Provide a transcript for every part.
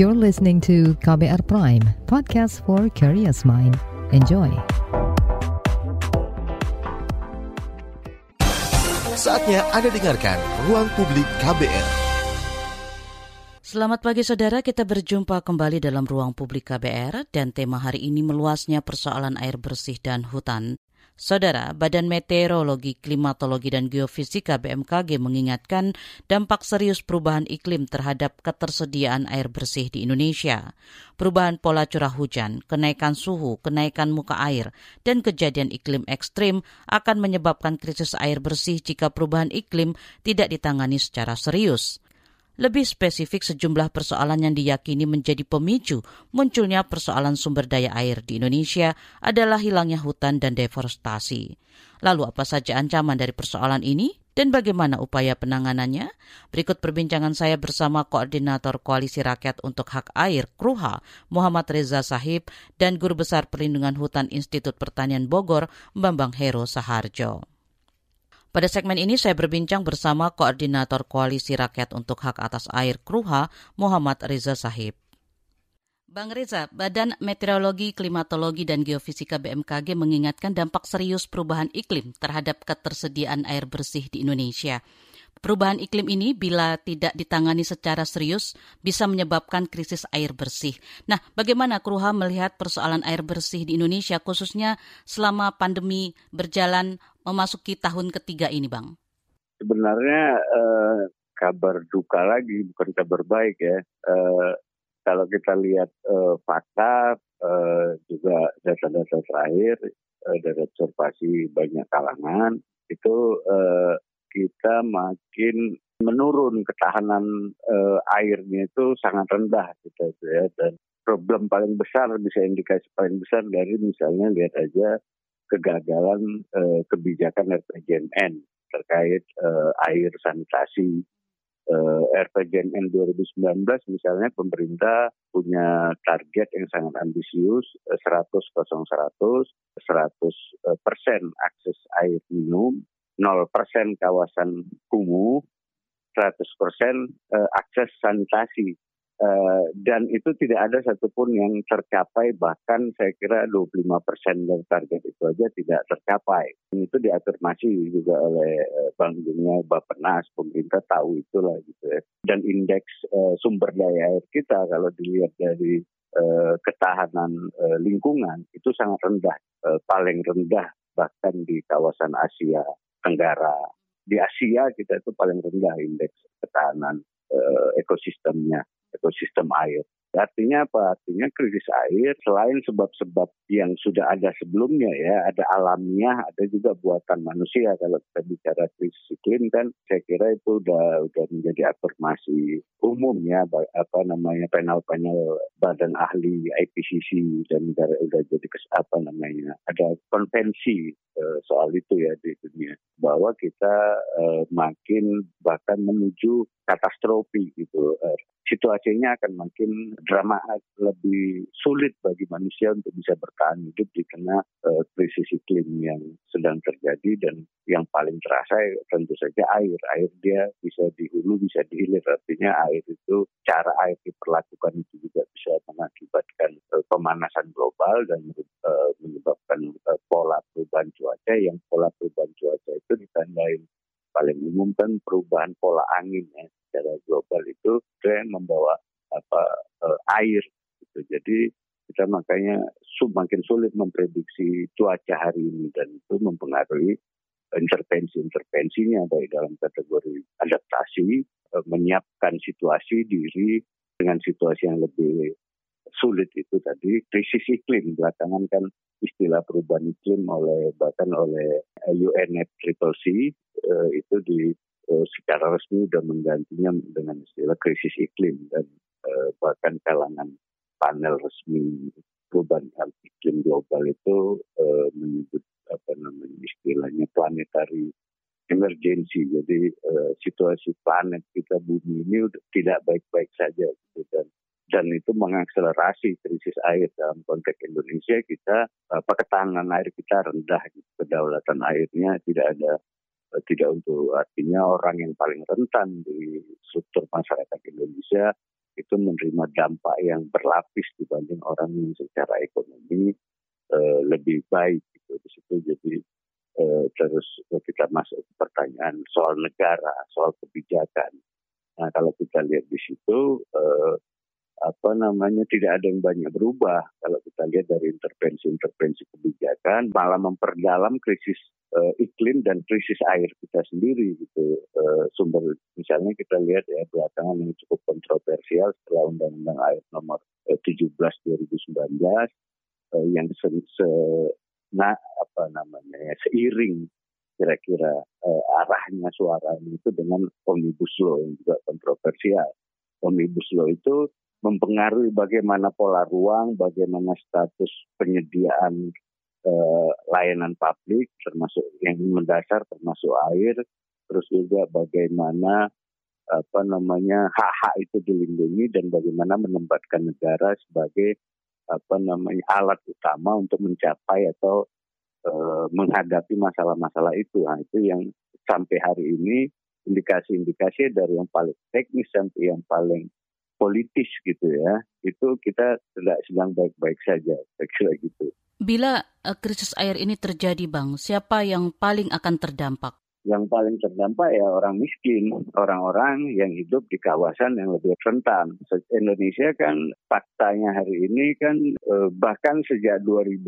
You're listening to KBR Prime, podcast for curious mind. Enjoy. Saatnya Anda dengarkan Ruang Publik KBR. Selamat pagi saudara, kita berjumpa kembali dalam Ruang Publik KBR dan tema hari ini meluasnya persoalan air bersih dan hutan. Saudara, Badan Meteorologi, Klimatologi, dan Geofisika BMKG mengingatkan dampak serius perubahan iklim terhadap ketersediaan air bersih di Indonesia. Perubahan pola curah hujan, kenaikan suhu, kenaikan muka air, dan kejadian iklim ekstrim akan menyebabkan krisis air bersih jika perubahan iklim tidak ditangani secara serius. Lebih spesifik, sejumlah persoalan yang diyakini menjadi pemicu munculnya persoalan sumber daya air di Indonesia adalah hilangnya hutan dan deforestasi. Lalu apa saja ancaman dari persoalan ini dan bagaimana upaya penanganannya? Berikut perbincangan saya bersama Koordinator Koalisi Rakyat untuk Hak Air KRUHA, Muhammad Reza Sahib, dan Guru Besar Perlindungan Hutan Institut Pertanian Bogor, Bambang Hero Saharjo. Pada segmen ini saya berbincang bersama Koordinator Koalisi Rakyat untuk Hak Atas Air KRUHA, Muhammad Reza Sahib. Bang Reza, Badan Meteorologi, Klimatologi, dan Geofisika BMKG mengingatkan dampak serius perubahan iklim terhadap ketersediaan air bersih di Indonesia. Perubahan iklim ini bila tidak ditangani secara serius bisa menyebabkan krisis air bersih. Nah, bagaimana Kruha melihat persoalan air bersih di Indonesia khususnya selama pandemi berjalan memasuki tahun ketiga ini, Bang? Sebenarnya eh, kabar duka lagi, bukan kabar baik ya. Eh, kalau kita lihat eh, fakta, eh, juga data-data terakhir eh, dari observasi banyak kalangan, itu eh, kita makin menurun ketahanan uh, airnya itu sangat rendah gitu ya dan problem paling besar bisa indikasi paling besar dari misalnya lihat aja kegagalan uh, kebijakan RPJMN terkait uh, air sanitasi uh, RPJMN 2019 misalnya pemerintah punya target yang sangat ambisius 100 0 100 100 persen akses air minum 0% kawasan kumuh, 100% eh, akses sanitasi. Uh, dan itu tidak ada satupun yang tercapai bahkan saya kira 25 persen dari target itu aja tidak tercapai. Itu diafirmasi juga oleh uh, Bank Dunia, Bapenas, pemerintah tahu itulah gitu ya. Dan indeks uh, sumber daya air kita kalau dilihat dari ketahanan lingkungan itu sangat rendah, paling rendah bahkan di kawasan Asia Tenggara. Di Asia kita itu paling rendah indeks ketahanan ekosistemnya, ekosistem air. Artinya apa? Artinya krisis air selain sebab-sebab yang sudah ada sebelumnya ya, ada alamiah, ada juga buatan manusia. Kalau kita bicara krisis iklim kan, saya kira itu udah udah menjadi afirmasi umum ya, apa namanya panel-panel badan ahli IPCC dan negara udah jadi apa namanya, ada konvensi uh, soal itu ya di dunia bahwa kita uh, makin bahkan menuju katastrofi gitu. Uh, situasinya akan makin drama lebih sulit bagi manusia untuk bisa bertahan hidup di tengah uh, krisis iklim yang sedang terjadi dan yang paling terasa tentu saja air. Air dia bisa di hulu, bisa di hilir. Artinya air itu cara air diperlakukan itu juga bisa mengakibatkan uh, pemanasan global dan uh, menyebabkan uh, pola perubahan cuaca yang pola perubahan cuaca itu ditandai paling umum kan perubahan pola angin ya secara global itu yang membawa apa uh, air gitu. Jadi kita makanya semakin sulit memprediksi cuaca hari ini dan itu mempengaruhi intervensi-intervensinya baik dalam kategori adaptasi, uh, menyiapkan situasi diri dengan situasi yang lebih sulit itu tadi krisis iklim belakangan kan istilah perubahan iklim oleh bahkan oleh UNFCCC uh, itu di uh, secara resmi sudah menggantinya dengan istilah krisis iklim dan uh, bahkan kalangan panel resmi perubahan iklim global itu uh, menyebut apa namanya istilahnya planetary emergency. Jadi uh, situasi planet kita bumi ini tidak baik-baik saja gitu dan dan itu mengakselerasi krisis air dalam konteks Indonesia kita apa ketahanan air kita rendah gitu. kedaulatan airnya tidak ada eh, tidak untuk artinya orang yang paling rentan di struktur masyarakat Indonesia itu menerima dampak yang berlapis dibanding orang yang secara ekonomi uh, lebih baik gitu di situ jadi uh, terus kita masuk ke pertanyaan soal negara soal kebijakan nah kalau kita lihat di situ uh, apa namanya tidak ada yang banyak berubah. Kalau kita lihat dari intervensi-intervensi kebijakan malah memperdalam krisis uh, iklim dan krisis air kita sendiri gitu. Uh, sumber misalnya kita lihat ya belakangan yang cukup kontroversial setelah undang-undang air nomor uh, 17 2019 uh, yang se, se nah apa namanya ya, seiring kira-kira uh, arahnya suara itu dengan omnibus law yang juga kontroversial. Omnibus law itu mempengaruhi bagaimana pola ruang, bagaimana status penyediaan eh, layanan publik, termasuk yang mendasar, termasuk air, terus juga bagaimana apa namanya hak-hak itu dilindungi dan bagaimana menempatkan negara sebagai apa namanya alat utama untuk mencapai atau eh, menghadapi masalah-masalah itu. Nah, itu yang sampai hari ini indikasi-indikasi dari yang paling teknis sampai yang paling politis gitu ya, itu kita tidak sedang baik-baik saja, saya kira gitu. Bila uh, krisis air ini terjadi, Bang, siapa yang paling akan terdampak? Yang paling terdampak ya orang miskin, orang-orang yang hidup di kawasan yang lebih rentan. Indonesia kan faktanya hari ini kan eh, bahkan sejak 2001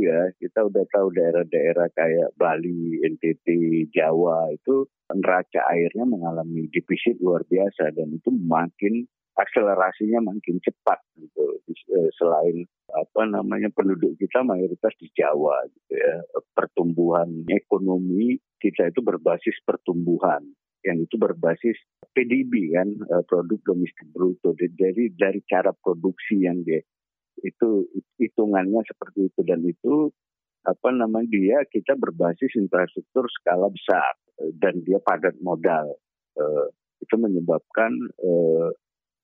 ya kita udah tahu daerah-daerah kayak Bali, NTT, Jawa itu neraca airnya mengalami defisit luar biasa dan itu makin akselerasinya makin cepat gitu. Eh, selain apa namanya penduduk kita mayoritas di Jawa gitu ya. Pertumbuhan ekonomi kita itu berbasis pertumbuhan yang itu berbasis PDB kan eh, produk domestik bruto. Jadi dari cara produksi yang dia itu hitungannya seperti itu dan itu apa namanya dia kita berbasis infrastruktur skala besar dan dia padat modal itu menyebabkan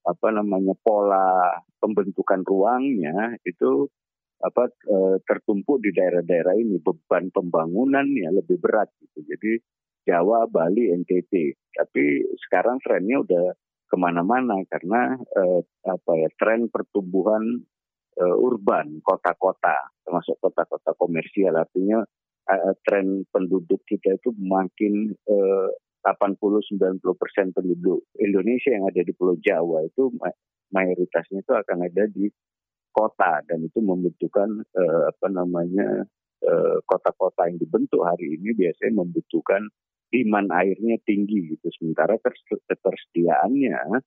apa namanya pola pembentukan ruangnya itu apa e, tertumpuk di daerah-daerah ini beban pembangunan ya lebih berat gitu. Jadi Jawa, Bali, NTT. Tapi sekarang trennya udah ke mana-mana karena e, apa ya tren pertumbuhan e, urban kota-kota termasuk kota-kota komersial artinya e, tren penduduk kita itu makin e, 80-90 persen penduduk Indonesia yang ada di Pulau Jawa itu mayoritasnya itu akan ada di kota dan itu membutuhkan uh, apa namanya kota kota-kota yang dibentuk hari ini biasanya membutuhkan demand airnya tinggi gitu. Sementara ketersediaannya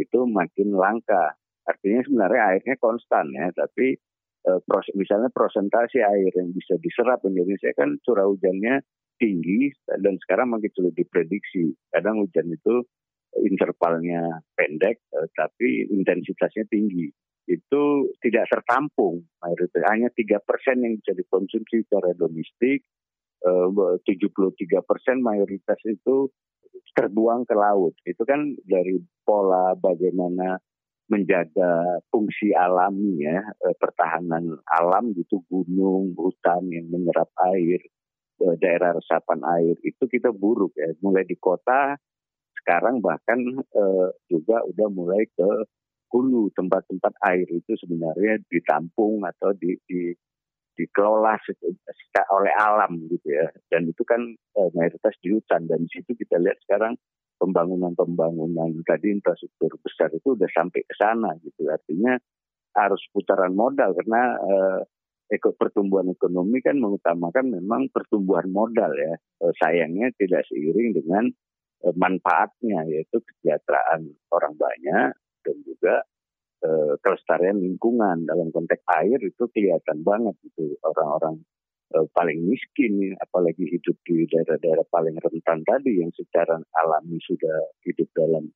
itu makin langka. Artinya sebenarnya airnya konstan ya tapi pros, misalnya prosentasi air yang bisa diserap Indonesia kan curah hujannya tinggi dan sekarang makin sulit diprediksi. Kadang hujan itu intervalnya pendek eh, tapi intensitasnya tinggi. Itu tidak tertampung mayoritas hanya tiga persen yang bisa dikonsumsi secara domestik, eh, 73 persen mayoritas itu terbuang ke laut. Itu kan dari pola bagaimana menjaga fungsi alami ya, eh, pertahanan alam gitu gunung, hutan yang menyerap air, daerah resapan air itu kita buruk ya. Mulai di kota sekarang bahkan uh, juga udah mulai ke hulu tempat-tempat air itu sebenarnya ditampung atau di, di dikelola oleh alam gitu ya dan itu kan uh, mayoritas di hutan dan di situ kita lihat sekarang pembangunan-pembangunan. Tadi infrastruktur besar itu udah sampai ke sana gitu. Artinya harus putaran modal karena uh, pertumbuhan ekonomi kan mengutamakan memang pertumbuhan modal ya. Eh, sayangnya tidak seiring dengan eh, manfaatnya yaitu kesejahteraan orang banyak dan juga eh, kelestarian lingkungan. Dalam konteks air itu kelihatan banget itu orang-orang paling miskin apalagi hidup di daerah-daerah paling rentan tadi yang secara alami sudah hidup dalam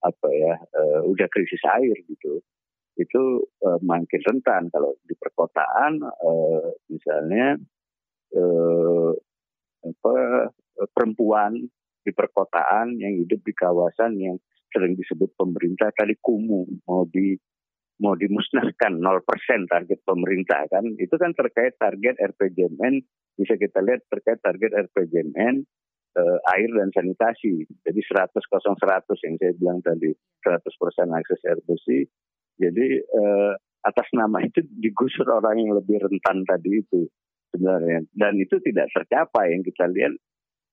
apa ya uh, udah krisis air gitu itu uh, makin rentan. Kalau di perkotaan uh, misalnya uh, apa, perempuan di perkotaan yang hidup di kawasan yang sering disebut pemerintah tadi kumuh mau di mau dimusnahkan 0% target pemerintah kan itu kan terkait target RPJMN bisa kita lihat terkait target RPJMN uh, air dan sanitasi. Jadi 100 kosong 100 yang saya bilang tadi 100 persen akses air bersih. Jadi uh, atas nama itu digusur orang yang lebih rentan tadi itu sebenarnya dan itu tidak tercapai yang kita lihat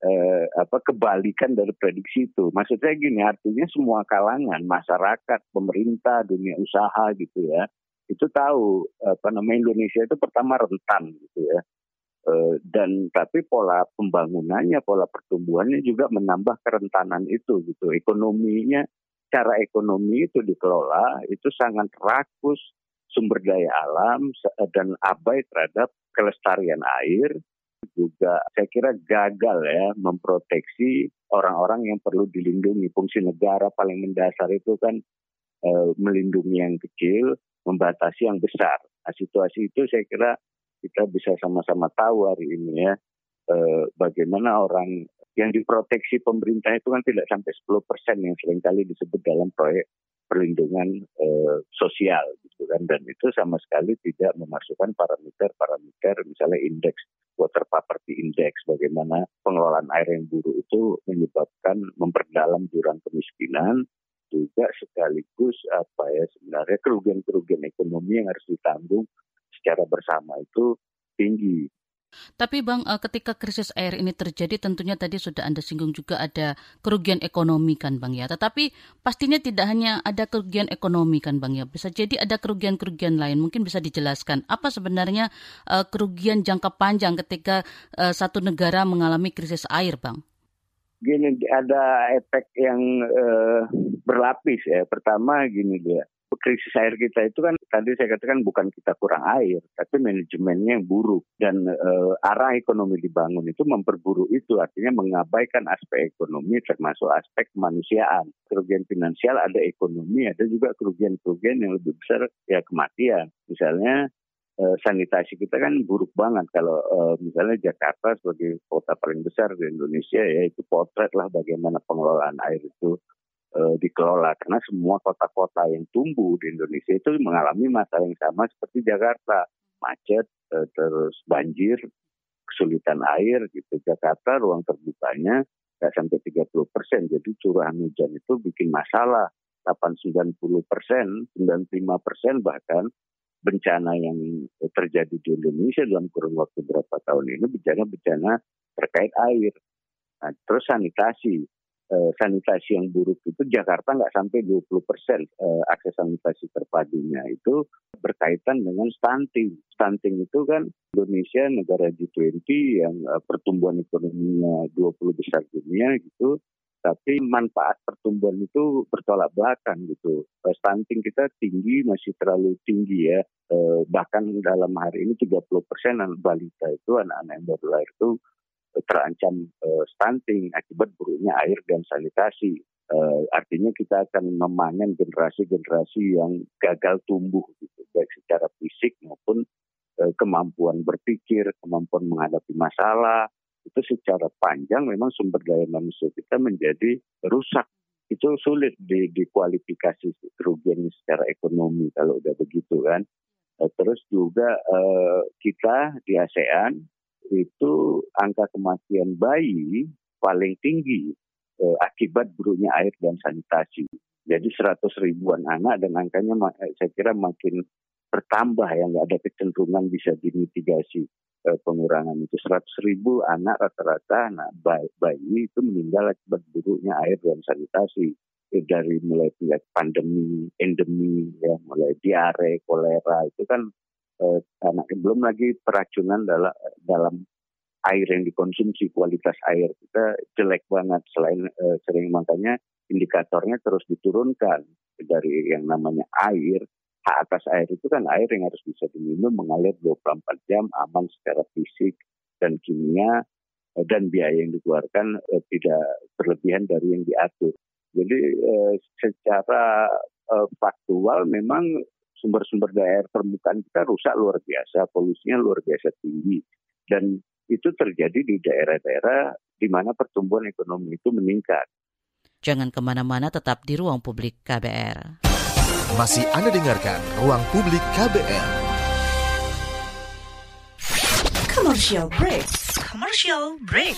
eh, apa kebalikan dari prediksi itu. Maksud saya gini, artinya semua kalangan, masyarakat, pemerintah, dunia usaha gitu ya, itu tahu apa namanya Indonesia itu pertama rentan gitu ya. Eh, dan tapi pola pembangunannya, pola pertumbuhannya juga menambah kerentanan itu gitu. Ekonominya, cara ekonomi itu dikelola itu sangat rakus sumber daya alam dan abai terhadap kelestarian air juga saya kira gagal ya memproteksi orang-orang yang perlu dilindungi. Fungsi negara paling mendasar itu kan e, melindungi yang kecil, membatasi yang besar. Nah, situasi itu saya kira kita bisa sama-sama tahu hari ini ya eh, bagaimana orang yang diproteksi pemerintah itu kan tidak sampai 10 persen yang sering kali disebut dalam proyek perlindungan eh, sosial gitu kan dan itu sama sekali tidak memasukkan parameter-parameter misalnya indeks water property index bagaimana pengelolaan air yang buruk itu menyebabkan memperdalam jurang kemiskinan juga sekaligus apa ya sebenarnya kerugian-kerugian ekonomi yang harus ditanggung secara bersama itu tinggi tapi Bang, eh, ketika krisis air ini terjadi tentunya tadi sudah Anda singgung juga ada kerugian ekonomi kan Bang ya. Tetapi pastinya tidak hanya ada kerugian ekonomi kan Bang ya. Bisa jadi ada kerugian-kerugian lain. Mungkin bisa dijelaskan apa sebenarnya uh, kerugian jangka panjang ketika uh, satu negara mengalami krisis air Bang? Gini, ada efek yang berlapis ya. Pertama gini dia krisis air kita itu kan tadi saya katakan bukan kita kurang air, tapi manajemennya yang buruk dan e, arah ekonomi dibangun itu memperburuk itu artinya mengabaikan aspek ekonomi termasuk aspek kemanusiaan. Kerugian finansial ada ekonomi, ada juga kerugian-kerugian yang lebih besar ya kematian. Misalnya e, sanitasi kita kan buruk banget kalau e, misalnya Jakarta sebagai kota paling besar di Indonesia ya itu potret lah bagaimana pengelolaan air itu uh, dikelola. Karena semua kota-kota yang tumbuh di Indonesia itu mengalami masalah yang sama seperti Jakarta. Macet uh, terus banjir kesulitan air gitu. Jakarta ruang terbukanya nggak sampai 30 persen. Jadi curahan hujan itu bikin masalah. 8-90 persen 95 persen bahkan bencana yang terjadi di Indonesia dalam kurun waktu berapa tahun ini bencana-bencana terkait air. Nah, terus sanitasi eh, sanitasi yang buruk itu Jakarta nggak sampai 20 persen eh, akses sanitasi terpadunya itu berkaitan dengan stunting. Stunting itu kan Indonesia negara G20 yang eh, pertumbuhan ekonominya 20 besar dunia gitu, tapi manfaat pertumbuhan itu bertolak belakang gitu. Eh, stunting kita tinggi masih terlalu tinggi ya. Eh, bahkan dalam hari ini 30 persen balita itu anak-anak yang baru lahir itu terancam uh, stunting akibat buruknya air dan sanitasi. Uh, artinya kita akan memanen generasi-generasi yang gagal tumbuh, gitu, baik secara fisik maupun uh, kemampuan berpikir, kemampuan menghadapi masalah. Itu secara panjang memang sumber daya manusia kita menjadi rusak. Itu sulit di, dikualifikasi kerugian secara ekonomi kalau udah begitu kan. Terus juga kita di ASEAN itu angka kematian bayi paling tinggi eh, akibat buruknya air dan sanitasi. Jadi 100 ribuan anak dan angkanya eh, saya kira makin bertambah yang nggak ada kecenderungan bisa dimitigasi eh, pengurangan itu 100 ribu anak rata-rata anak bayi, itu meninggal akibat buruknya air dan sanitasi eh, dari mulai pandemi, endemi, ya mulai diare, kolera itu kan eh, belum lagi peracunan dalam dalam air yang dikonsumsi kualitas air kita jelek banget selain eh, sering makanya indikatornya terus diturunkan dari yang namanya air hak atas air itu kan air yang harus bisa diminum mengalir 24 jam aman secara fisik dan kimia eh, dan biaya yang dikeluarkan eh, tidak berlebihan dari yang diatur. Jadi eh, secara eh, faktual memang sumber-sumber daya air permukaan kita rusak luar biasa, polusinya luar biasa tinggi. Dan itu terjadi di daerah-daerah di mana pertumbuhan ekonomi itu meningkat. Jangan ke mana-mana, tetap di ruang publik KBR. Masih Anda dengarkan ruang publik KBR. Commercial break. Commercial break.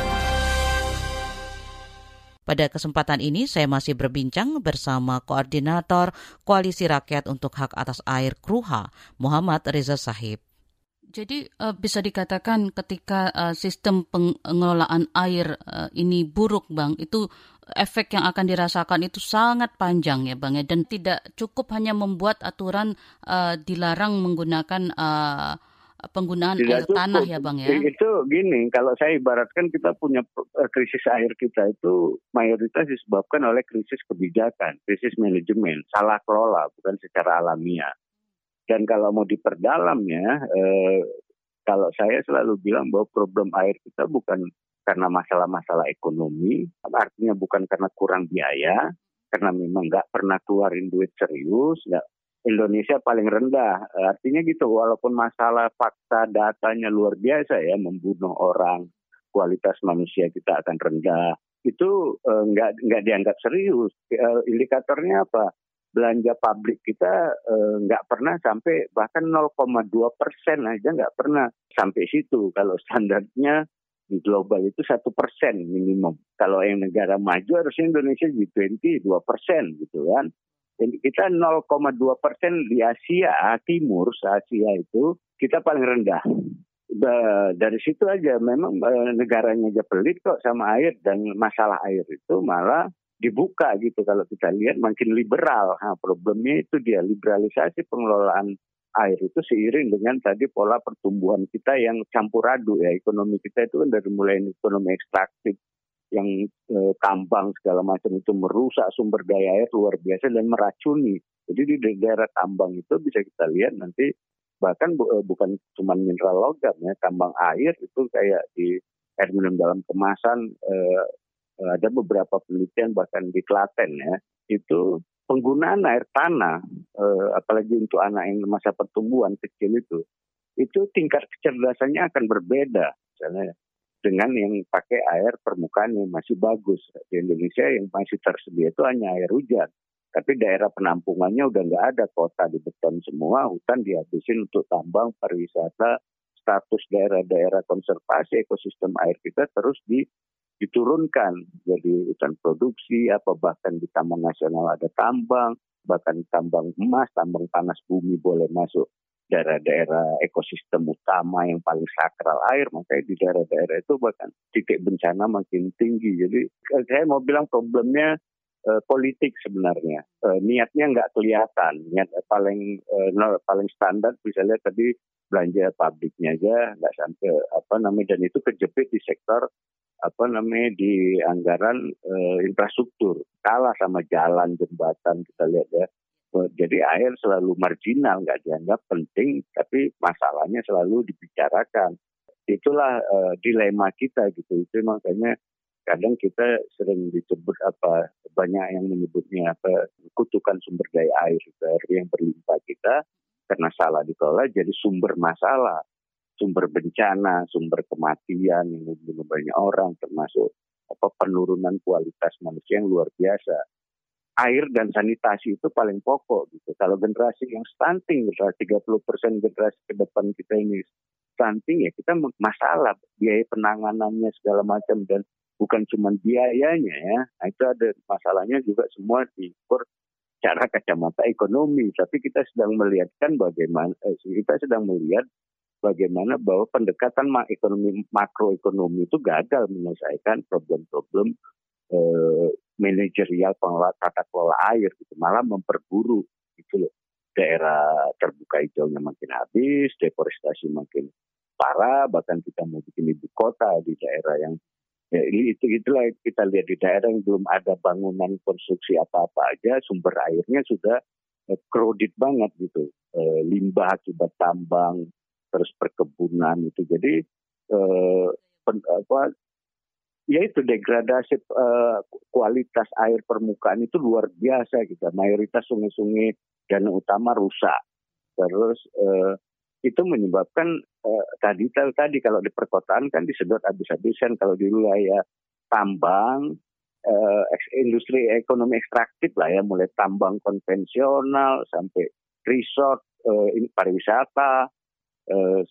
Pada kesempatan ini saya masih berbincang bersama Koordinator Koalisi Rakyat untuk Hak Atas Air Kruha, Muhammad Reza Sahib. Jadi uh, bisa dikatakan ketika uh, sistem pengelolaan air uh, ini buruk, Bang, itu efek yang akan dirasakan itu sangat panjang ya, Bang ya, dan tidak cukup hanya membuat aturan dilarang menggunakan penggunaan Tidak air cukup. tanah ya bang ya? Itu gini, kalau saya ibaratkan kita punya eh, krisis air kita itu mayoritas disebabkan oleh krisis kebijakan, krisis manajemen, salah kelola, bukan secara alamiah. Dan kalau mau diperdalamnya, eh, kalau saya selalu bilang bahwa problem air kita bukan karena masalah-masalah ekonomi, artinya bukan karena kurang biaya, karena memang nggak pernah keluarin duit serius, nggak Indonesia paling rendah. Artinya gitu, walaupun masalah fakta datanya luar biasa ya, membunuh orang, kualitas manusia kita akan rendah. Itu eh, nggak nggak dianggap serius. Eh, indikatornya apa? Belanja publik kita eh, nggak pernah sampai bahkan 0,2 persen aja nggak pernah sampai situ. Kalau standarnya di global itu satu persen minimum. Kalau yang negara maju harusnya Indonesia G20 dua persen gitu kan. Jadi kita 0,2 persen di Asia Timur, Asia itu kita paling rendah. Dari situ aja memang e, negaranya aja pelit kok sama air dan masalah air itu malah dibuka gitu kalau kita lihat makin liberal. Nah, problemnya itu dia liberalisasi pengelolaan air itu seiring dengan tadi pola pertumbuhan kita yang campur aduk ya ekonomi kita itu kan dari mulai ekonomi ekstraktif yang eh, tambang segala macam itu merusak sumber daya air luar biasa dan meracuni. Jadi di daerah tambang itu bisa kita lihat nanti bahkan bu, eh, bukan cuma mineral logam ya, tambang air itu kayak di air minum dalam kemasan eh, ada beberapa penelitian bahkan di Klaten ya itu penggunaan air tanah eh, apalagi untuk anak yang masa pertumbuhan kecil itu itu tingkat kecerdasannya akan berbeda misalnya dengan yang pakai air permukaan yang masih bagus. Di Indonesia yang masih tersedia itu hanya air hujan. Tapi daerah penampungannya udah nggak ada kota di beton semua, hutan dihabisin untuk tambang, pariwisata, status daerah-daerah konservasi ekosistem air kita terus di, diturunkan jadi hutan produksi apa bahkan di taman nasional ada tambang bahkan tambang emas tambang panas bumi boleh masuk daerah-daerah ekosistem utama yang paling sakral air, makanya di daerah-daerah itu bahkan titik bencana makin tinggi. Jadi saya mau bilang problemnya uh, politik sebenarnya. Uh, niatnya nggak kelihatan. Niat paling uh, paling standar bisa lihat tadi belanja pabriknya aja nggak sampai apa namanya dan itu kejepit di sektor apa namanya di anggaran uh, infrastruktur kalah sama jalan jembatan kita lihat ya jadi air selalu marginal, nggak dianggap penting, tapi masalahnya selalu dibicarakan. Itulah uh, dilema kita gitu. Itu makanya kadang kita sering disebut apa banyak yang menyebutnya apa kutukan sumber daya air yang berlimpah kita karena salah dikelola jadi sumber masalah, sumber bencana, sumber kematian yang membunuh banyak orang termasuk apa penurunan kualitas manusia yang luar biasa air dan sanitasi itu paling pokok gitu. Kalau generasi yang stunting, generasi 30 persen generasi ke depan kita ini stunting ya kita masalah biaya penanganannya segala macam dan bukan cuma biayanya ya. Nah, itu ada masalahnya juga semua diukur cara kacamata ekonomi. Tapi kita sedang melihatkan bagaimana eh, kita sedang melihat bagaimana bahwa pendekatan ekonomi makroekonomi itu gagal menyelesaikan problem-problem eh, manajerial pengelola tata kelola air gitu. Malah memperburuk gitu loh. Daerah terbuka hijaunya makin habis deforestasi makin parah bahkan kita mau bikin ibu kota di daerah yang ya itu itulah kita lihat di daerah yang belum ada bangunan konstruksi apa-apa aja sumber airnya sudah eh, crowded banget gitu. Eh, limbah akibat tambang terus perkebunan itu. Jadi eh, pen, apa ya itu degradasi uh, kualitas air permukaan itu luar biasa gitu. Mayoritas sungai-sungai dan utama rusak. Terus uh, itu menyebabkan uh, tadi tadi kalau di perkotaan kan disedot habis-habisan kalau di wilayah tambang uh, industri ekonomi ekstraktif lah ya mulai tambang konvensional sampai resort uh, pariwisata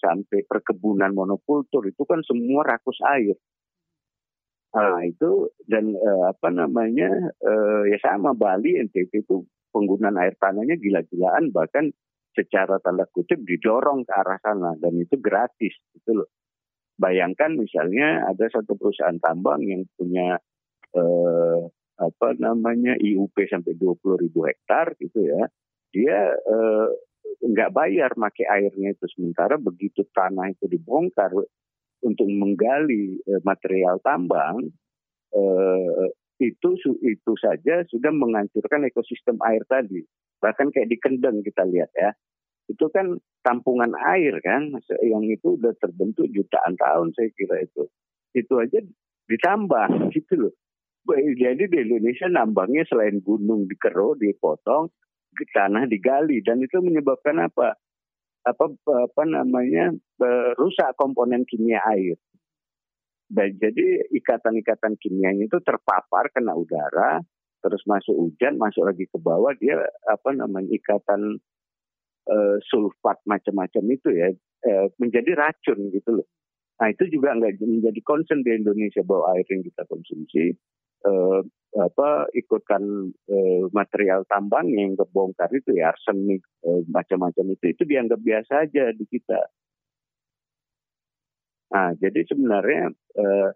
sampai perkebunan monokultur itu kan semua rakus air Nah itu dan uh, apa namanya uh, ya sama Bali NTT itu penggunaan air tanahnya gila-gilaan bahkan secara tanda kutip didorong ke arah sana dan itu gratis gitu loh. Bayangkan misalnya ada satu perusahaan tambang yang punya uh, apa namanya IUP sampai 20 ribu hektar gitu ya, dia uh, nggak bayar pakai airnya itu sementara begitu tanah itu dibongkar untuk menggali eh, material tambang eh, itu itu saja sudah menghancurkan ekosistem air tadi. Bahkan kayak di Kendeng kita lihat ya. Itu kan tampungan air kan yang itu sudah terbentuk jutaan tahun saya kira itu. Itu aja ditambah gitu loh. Jadi di Indonesia nambangnya selain gunung dikero, dipotong, tanah digali dan itu menyebabkan apa? Apa apa namanya rusak komponen kimia air. Dan jadi ikatan-ikatan kimianya itu terpapar kena udara, terus masuk hujan, masuk lagi ke bawah dia apa namanya ikatan uh, sulfat macam-macam itu ya uh, menjadi racun gitu loh. Nah itu juga nggak menjadi concern di Indonesia bahwa air yang kita konsumsi uh, apa ikutkan uh, material tambang yang kebongkar itu ya arsenik uh, macam-macam itu itu dianggap biasa aja di kita. Nah jadi sebenarnya uh,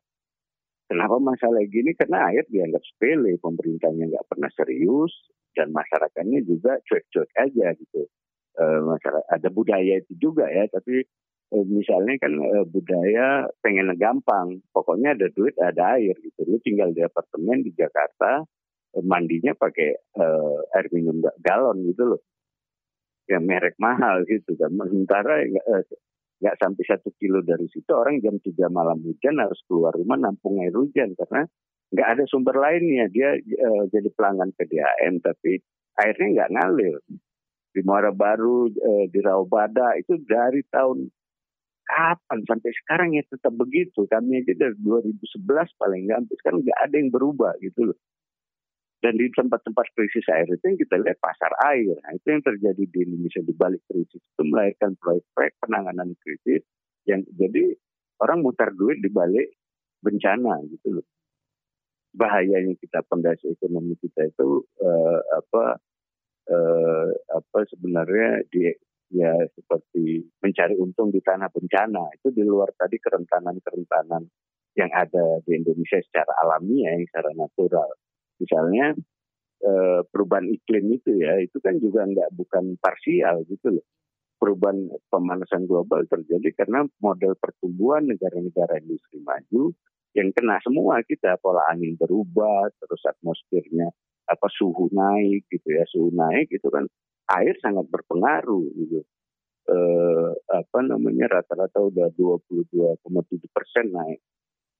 kenapa masalah gini karena air dianggap sepele pemerintahnya nggak pernah serius dan masyarakatnya juga cuek-cuek aja gitu. Uh, masyarakat ada budaya itu juga ya tapi Eh, misalnya kan eh, budaya pengen gampang, pokoknya ada duit ada air gitu. Lu tinggal di apartemen di Jakarta, eh, mandinya pakai uh, air minum galon gitu loh. Ya merek mahal gitu kan. Sementara nggak uh, sampai satu kilo dari situ orang jam 3 malam hujan harus keluar rumah nampung air hujan karena nggak ada sumber lainnya. Dia uh, jadi pelanggan PDAM tapi airnya nggak ngalir. Di Muara Baru, di Rawabada itu dari tahun kapan sampai sekarang ya tetap begitu. Kami aja dari 2011 paling nggak sampai sekarang nggak ada yang berubah gitu loh. Dan di tempat-tempat krisis air itu yang kita lihat pasar air. Nah, itu yang terjadi di Indonesia di balik krisis itu melahirkan proyek-proyek penanganan krisis yang jadi orang mutar duit di balik bencana gitu loh. Bahayanya kita pondasi ekonomi kita itu uh, apa uh, apa sebenarnya di ya seperti mencari untung di tanah bencana itu di luar tadi kerentanan-kerentanan yang ada di Indonesia secara alami ya, yang secara natural. Misalnya eh, perubahan iklim itu ya, itu kan juga nggak bukan parsial gitu loh. Perubahan pemanasan global terjadi karena model pertumbuhan negara-negara industri maju yang kena semua kita pola angin berubah terus atmosfernya apa suhu naik gitu ya suhu naik itu kan air sangat berpengaruh gitu. Eh, apa namanya rata-rata udah 22,7 persen naik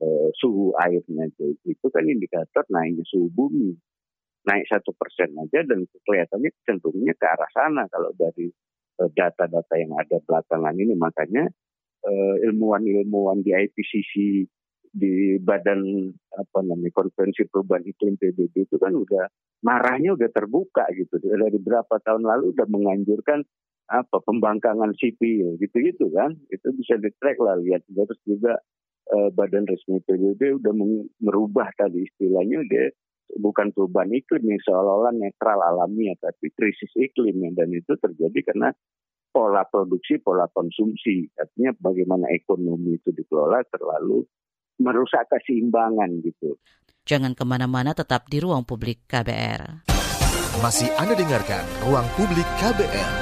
eh, suhu airnya. Jadi itu kan indikator naiknya suhu bumi. Naik satu persen aja dan kelihatannya cenderungnya ke arah sana kalau dari eh, data-data yang ada belakangan ini. Makanya eh, ilmuwan-ilmuwan di IPCC di badan apa namanya konvensi perubahan iklim PBB itu kan udah marahnya udah terbuka gitu dari berapa tahun lalu udah menganjurkan apa pembangkangan sipil gitu-gitu kan itu bisa di track lah lihat terus juga eh, badan resmi PBB udah merubah tadi istilahnya dia bukan perubahan iklim yang seolah-olah netral alami ya, tapi krisis iklim ya. dan itu terjadi karena pola produksi, pola konsumsi. Artinya bagaimana ekonomi itu dikelola terlalu merusak keseimbangan gitu. Jangan ke mana-mana, tetap di ruang publik KBR. Masih Anda dengarkan ruang publik KBR.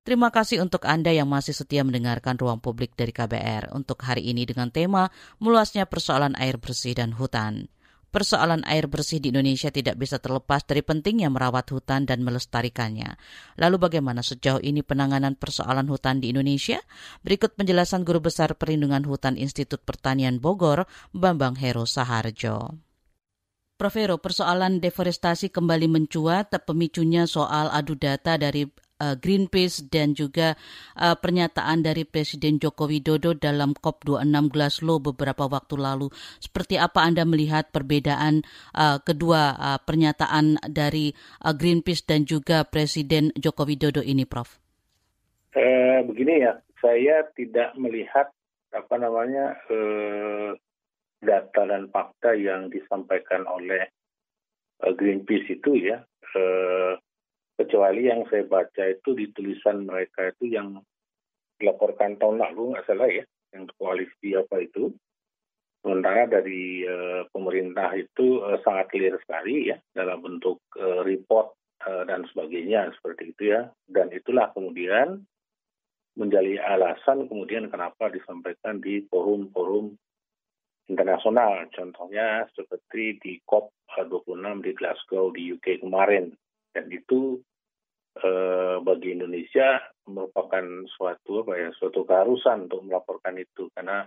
Terima kasih untuk Anda yang masih setia mendengarkan ruang publik dari KBR untuk hari ini dengan tema meluasnya persoalan air bersih dan hutan. Persoalan air bersih di Indonesia tidak bisa terlepas dari pentingnya merawat hutan dan melestarikannya. Lalu bagaimana sejauh ini penanganan persoalan hutan di Indonesia? Berikut penjelasan Guru Besar Perlindungan Hutan Institut Pertanian Bogor, Bambang Hero Saharjo. Prof. Persoalan deforestasi kembali mencuat, pemicunya soal adu data dari uh, Greenpeace dan juga uh, pernyataan dari Presiden Joko Widodo dalam COP26 Glasgow beberapa waktu lalu. Seperti apa Anda melihat perbedaan uh, kedua uh, pernyataan dari uh, Greenpeace dan juga Presiden Joko Widodo ini, Prof? Eh, begini ya, saya tidak melihat apa namanya eh, data dan fakta yang disampaikan oleh Greenpeace itu ya eh, kecuali yang saya baca itu di tulisan mereka itu yang dilaporkan tahun lalu nggak salah ya yang koalisi apa itu. Sementara dari uh, pemerintah itu uh, sangat clear sekali ya dalam bentuk uh, report uh, dan sebagainya seperti itu ya. Dan itulah kemudian menjadi alasan kemudian kenapa disampaikan di forum-forum internasional. Contohnya seperti di COP 26 di Glasgow di UK kemarin. Dan itu eh, bagi Indonesia merupakan suatu apa ya suatu keharusan untuk melaporkan itu. Karena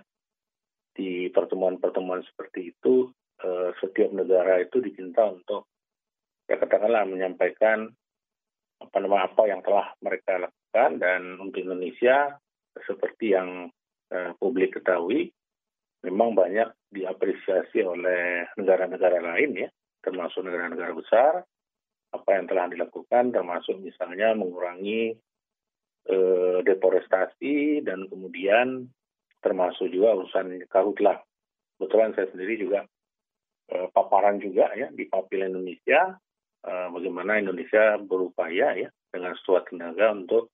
di pertemuan-pertemuan seperti itu eh, setiap negara itu diminta untuk ya katakanlah menyampaikan apa nama apa yang telah mereka lakukan. Dan untuk Indonesia seperti yang eh, publik ketahui memang banyak diapresiasi oleh negara-negara lain ya termasuk negara-negara besar apa yang telah dilakukan termasuk misalnya mengurangi eh, deforestasi dan kemudian termasuk juga urusan karhutlah. Kebetulan saya sendiri juga eh, paparan juga ya di Papil Indonesia eh, bagaimana Indonesia berupaya ya dengan sekuat tenaga untuk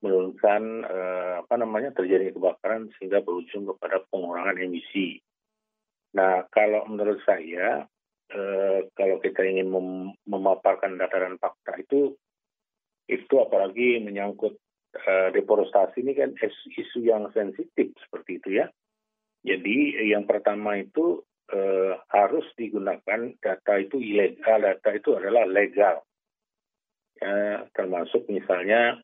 menurunkan eh, apa namanya terjadi kebakaran sehingga berujung kepada pengurangan emisi. Nah, kalau menurut saya Eh, kalau kita ingin mem memaparkan data dan fakta itu itu apalagi menyangkut uh, deforestasi ini kan isu yang sensitif seperti itu ya. Jadi yang pertama itu uh, harus digunakan data itu ilegal, data itu adalah legal. Ya, termasuk misalnya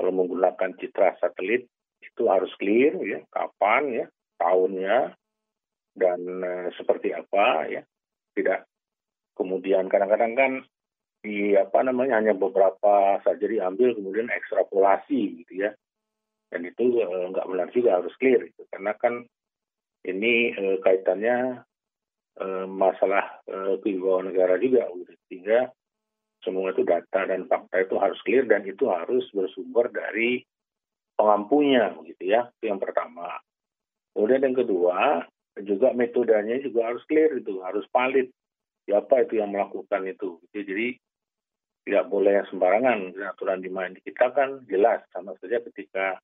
kalau menggunakan citra satelit itu harus clear ya, kapan ya, tahunnya dan uh, seperti apa ya tidak kemudian kadang-kadang kan di apa namanya hanya beberapa saja diambil kemudian ekstrapolasi gitu ya dan itu eh, nggak benar juga harus clear gitu. karena kan ini eh, kaitannya eh, masalah kewibawaan negara juga gitu. sehingga semua itu data dan fakta itu harus clear dan itu harus bersumber dari pengampunya gitu ya itu yang pertama kemudian yang kedua juga metodenya juga harus clear itu harus valid. Siapa itu yang melakukan itu? Jadi tidak boleh sembarangan. Aturan di main kita kan jelas. Sama saja ketika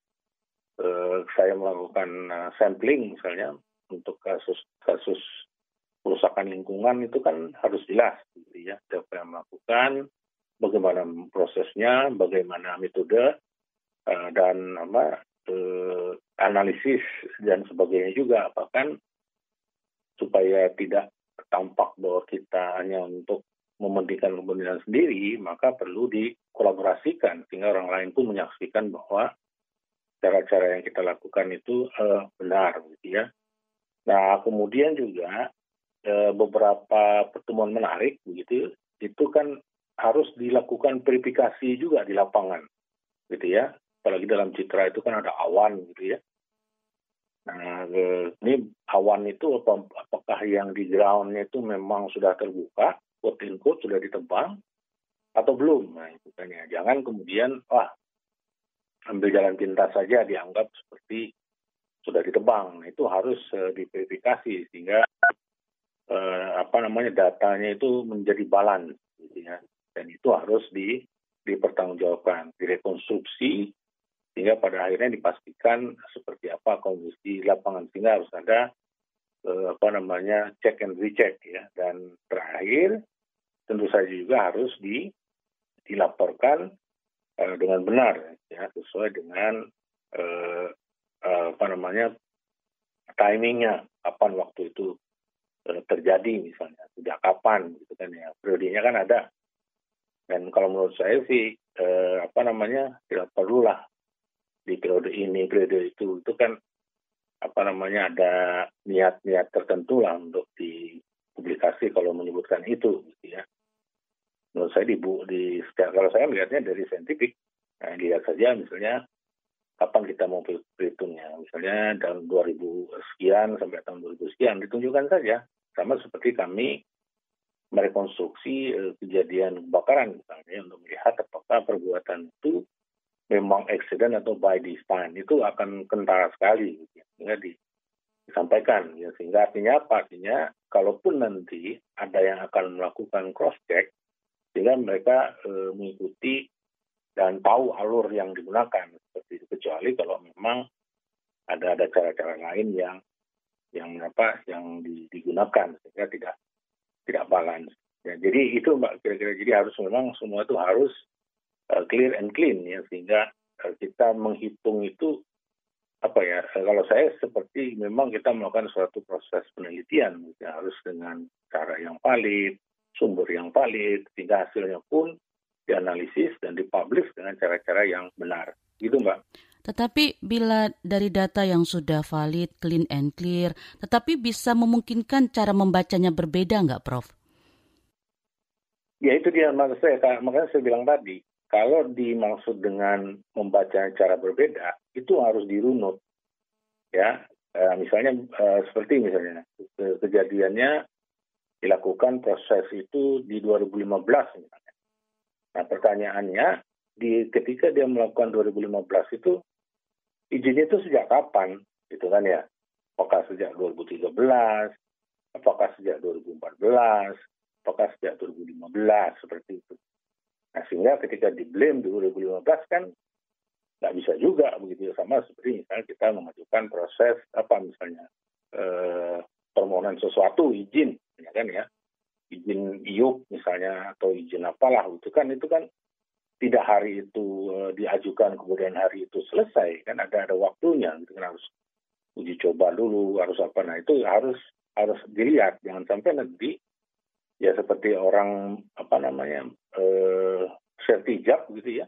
eh, saya melakukan uh, sampling misalnya untuk kasus kasus perusakan lingkungan itu kan harus jelas. Gitu ya siapa yang melakukan bagaimana prosesnya bagaimana metode uh, dan apa uh, analisis dan sebagainya juga. Bahkan supaya tidak tampak bahwa kita hanya untuk mementingkan kepentingan sendiri, maka perlu dikolaborasikan sehingga orang lain pun menyaksikan bahwa cara-cara yang kita lakukan itu uh, benar, gitu ya. Nah, kemudian juga uh, beberapa pertemuan menarik, begitu, itu kan harus dilakukan verifikasi juga di lapangan, gitu ya. Apalagi dalam citra itu kan ada awan, gitu ya. Nah, ini awan itu apakah yang di groundnya itu memang sudah terbuka, quote in quote sudah ditebang, atau belum? Nah, itu kan ya. Jangan kemudian, wah, ambil jalan pintas saja dianggap seperti sudah ditebang. Nah, itu harus uh, diverifikasi sehingga uh, apa namanya datanya itu menjadi balance, gitu ya. Dan itu harus di dipertanggungjawabkan, direkonstruksi sehingga pada akhirnya dipastikan seperti apa kondisi lapangan sehingga harus ada uh, apa namanya check and recheck ya. Dan terakhir tentu saja juga harus di dilaporkan uh, dengan benar ya sesuai dengan uh, uh, apa namanya timingnya kapan waktu itu uh, terjadi misalnya sejak kapan gitu kan ya periodenya kan ada dan kalau menurut saya sih uh, apa namanya tidak perlulah di periode ini periode itu itu kan apa namanya ada niat-niat tertentu lah untuk dipublikasi kalau menyebutkan itu gitu ya. Menurut saya di, di kalau saya melihatnya dari saintifik nah, lihat saja misalnya kapan kita mau perhitungnya. Misalnya tahun 2000 sekian sampai tahun 2000 sekian ditunjukkan saja. Sama seperti kami merekonstruksi eh, kejadian kebakaran misalnya untuk melihat apakah perbuatan itu memang accident atau by design itu akan kentara sekali ya. sehingga di, disampaikan ya sehingga artinya apa artinya kalaupun nanti ada yang akan melakukan cross check sehingga mereka e, mengikuti dan tahu alur yang digunakan seperti itu kecuali kalau memang ada ada cara-cara lain yang yang apa yang digunakan sehingga tidak tidak balance. Ya, jadi itu mbak kira-kira jadi harus memang semua itu harus uh, clear and clean ya sehingga uh, kita menghitung itu apa ya kalau saya seperti memang kita melakukan suatu proses penelitian ya, harus dengan cara yang valid sumber yang valid, sehingga hasilnya pun dianalisis dan dipublish dengan cara-cara yang benar. Gitu Mbak. Tetapi bila dari data yang sudah valid, clean and clear, tetapi bisa memungkinkan cara membacanya berbeda nggak Prof? Ya itu dia maksud saya, makanya saya bilang tadi, kalau dimaksud dengan membaca cara berbeda, itu harus dirunut. Ya, eh, misalnya eh, seperti misalnya kejadiannya dilakukan proses itu di 2015 misalnya. Nah pertanyaannya di ketika dia melakukan 2015 itu izinnya itu sejak kapan gitu kan ya? Apakah sejak 2013? Apakah sejak 2014? Apakah sejak 2015 seperti itu? Nah sehingga ketika di blame di 2015 kan nggak bisa juga begitu ya sama seperti misalnya kita mengajukan proses apa misalnya eh, permohonan sesuatu izin ya kan ya? Izin iup misalnya atau izin apalah itu kan itu kan tidak hari itu uh, diajukan kemudian hari itu selesai kan ada ada waktunya gitu kan harus uji coba dulu harus apa. Nah itu harus harus dilihat jangan sampai nanti ya seperti orang apa namanya eh, sertijab gitu ya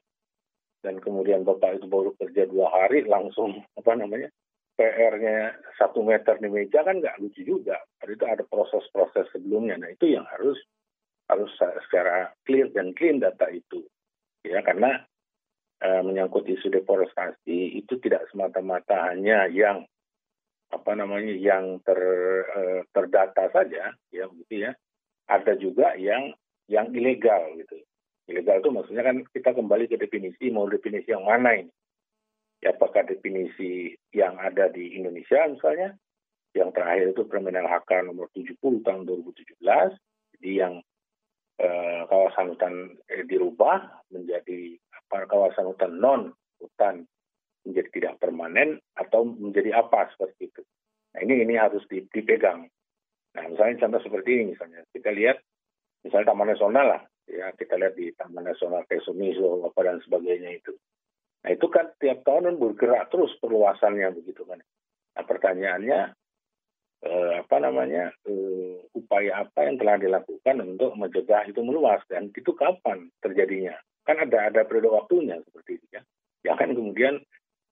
dan kemudian bapak itu baru kerja dua hari langsung apa namanya PR-nya satu meter di meja kan nggak lucu juga. Itu ada proses-proses sebelumnya. Nah itu yang harus harus secara clear dan clean data itu. Ya karena e, menyangkut isu deforestasi itu tidak semata-mata hanya yang apa namanya yang ter e, terdata saja ya begitu ya. Ada juga yang yang ilegal gitu. Ilegal itu maksudnya kan kita kembali ke definisi mau definisi yang mana ini ya apakah definisi yang ada di Indonesia misalnya yang terakhir itu Permenal HK nomor 70 tahun 2017 jadi yang eh, kawasan hutan eh, dirubah menjadi apa kawasan hutan non hutan menjadi tidak permanen atau menjadi apa seperti itu. Nah ini ini harus dipegang. Nah misalnya contoh seperti ini misalnya kita lihat misalnya Taman Nasional lah ya kita lihat di Taman Nasional Kesumiso apa dan sebagainya itu. Nah itu kan tiap tahun kan bergerak terus perluasannya begitu kan. Nah pertanyaannya eh, apa namanya eh, upaya apa yang telah dilakukan untuk mencegah itu meluas dan itu kapan terjadinya? Kan ada ada periode waktunya seperti itu ya. Jangan kemudian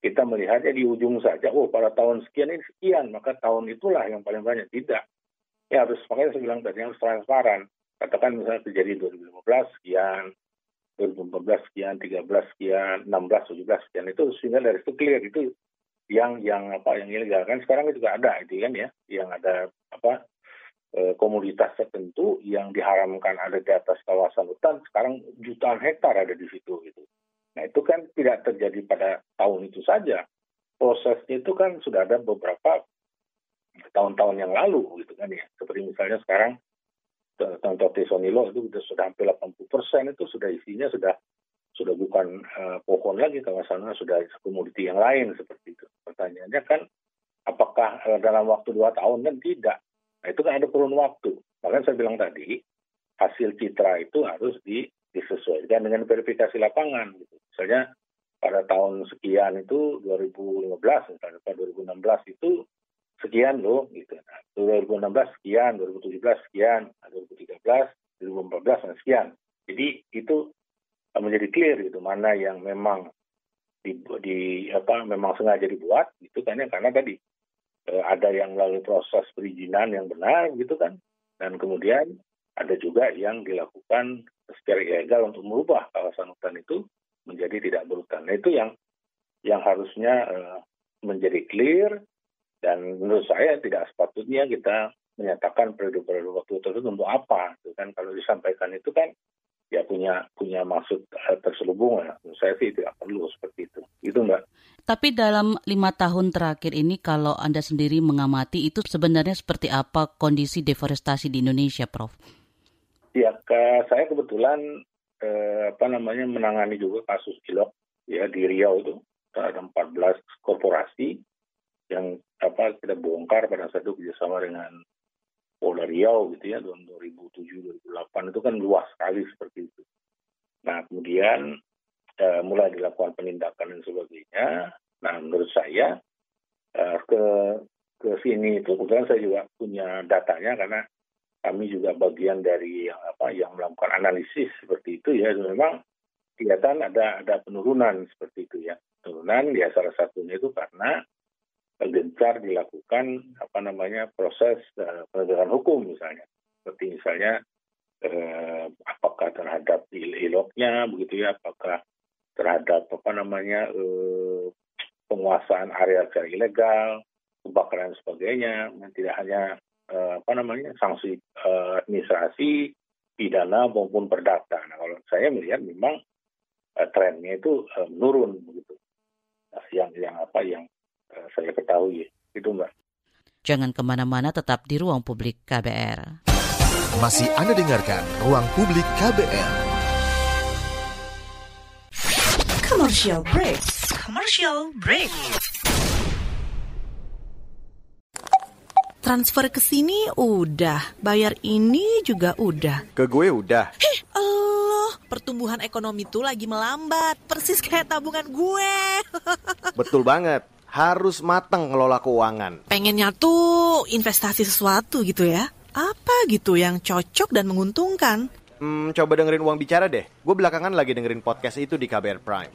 kita melihatnya di ujung saja, oh pada tahun sekian ini sekian, maka tahun itulah yang paling banyak. Tidak. Ya harus, makanya saya bilang tadi harus transparan. Katakan misalnya terjadi 2015 sekian, 2014 sekian, 13 sekian, 16, 17 sekian itu sehingga dari itu clear itu yang yang apa yang ilegal kan sekarang juga ada itu kan ya yang ada apa e, komoditas tertentu yang diharamkan ada di atas kawasan hutan sekarang jutaan hektar ada di situ gitu. Nah itu kan tidak terjadi pada tahun itu saja. prosesnya itu kan sudah ada beberapa tahun-tahun yang lalu gitu kan ya. Seperti misalnya sekarang contoh Tesonilo itu sudah, sudah hampir 80 persen itu sudah isinya sudah sudah bukan uh, pohon lagi kawasannya sudah komoditi yang lain seperti itu. Pertanyaannya kan apakah uh, dalam waktu dua tahun kan tidak. Nah itu kan ada kurun waktu. Makanya saya bilang tadi hasil citra itu harus di, disesuaikan dengan verifikasi lapangan. Gitu. Misalnya pada tahun sekian itu 2015 misalnya pada 2016 itu sekian loh gitu. Nah, 2016 sekian, 2017 sekian, 2013, 2014 dan sekian. Jadi itu menjadi clear gitu mana yang memang di, di apa memang sengaja dibuat gitu kan ya karena tadi eh, ada yang melalui proses perizinan yang benar gitu kan dan kemudian ada juga yang dilakukan secara ilegal untuk merubah kawasan hutan itu menjadi tidak berhutan. Nah itu yang yang harusnya uh, menjadi clear dan menurut saya tidak sepatutnya kita menyatakan periode-periode waktu tertentu untuk apa. Itu kan kalau disampaikan itu kan ya punya punya maksud uh, terselubung ya. Menurut saya sih tidak perlu seperti itu. Itu mbak. Tapi dalam lima tahun terakhir ini kalau Anda sendiri mengamati itu sebenarnya seperti apa kondisi deforestasi di Indonesia, Prof? Ya, ke, saya kebetulan eh, apa namanya menangani juga kasus ilok ya di Riau itu ada 14 korporasi yang apa kita bongkar pada saat itu kerjasama dengan Polda Riau gitu ya tahun 2007 2008 itu kan luas sekali seperti itu. Nah kemudian eh, mulai dilakukan penindakan dan sebagainya. Nah menurut saya eh, ke ke sini itu kebetulan saya juga punya datanya karena kami juga bagian dari yang apa yang melakukan analisis seperti itu ya memang kelihatan ada ada penurunan seperti itu ya penurunan ya salah satunya itu karena gencar dilakukan apa namanya proses uh, penegakan hukum misalnya. Seperti misalnya eh, apakah terhadap iloknya begitu ya apakah terhadap apa namanya eh, penguasaan area secara ilegal kebakaran sebagainya dan tidak hanya eh, apa namanya sanksi eh, administrasi pidana maupun perdata. Nah kalau saya melihat memang eh, trennya itu eh, menurun begitu. Nah, yang yang apa yang saya ketahui. Itu Mbak. Jangan ke mana-mana tetap di ruang publik KBR. Masih Anda dengarkan Ruang Publik KBR. Commercial break. Commercial break. Transfer ke sini udah, bayar ini juga udah. Ke gue udah. Heh, Allah, pertumbuhan ekonomi tuh lagi melambat, persis kayak tabungan gue. Betul banget harus matang ngelola keuangan. Pengennya tuh investasi sesuatu gitu ya. Apa gitu yang cocok dan menguntungkan? Hmm, coba dengerin uang bicara deh. Gue belakangan lagi dengerin podcast itu di KBR Prime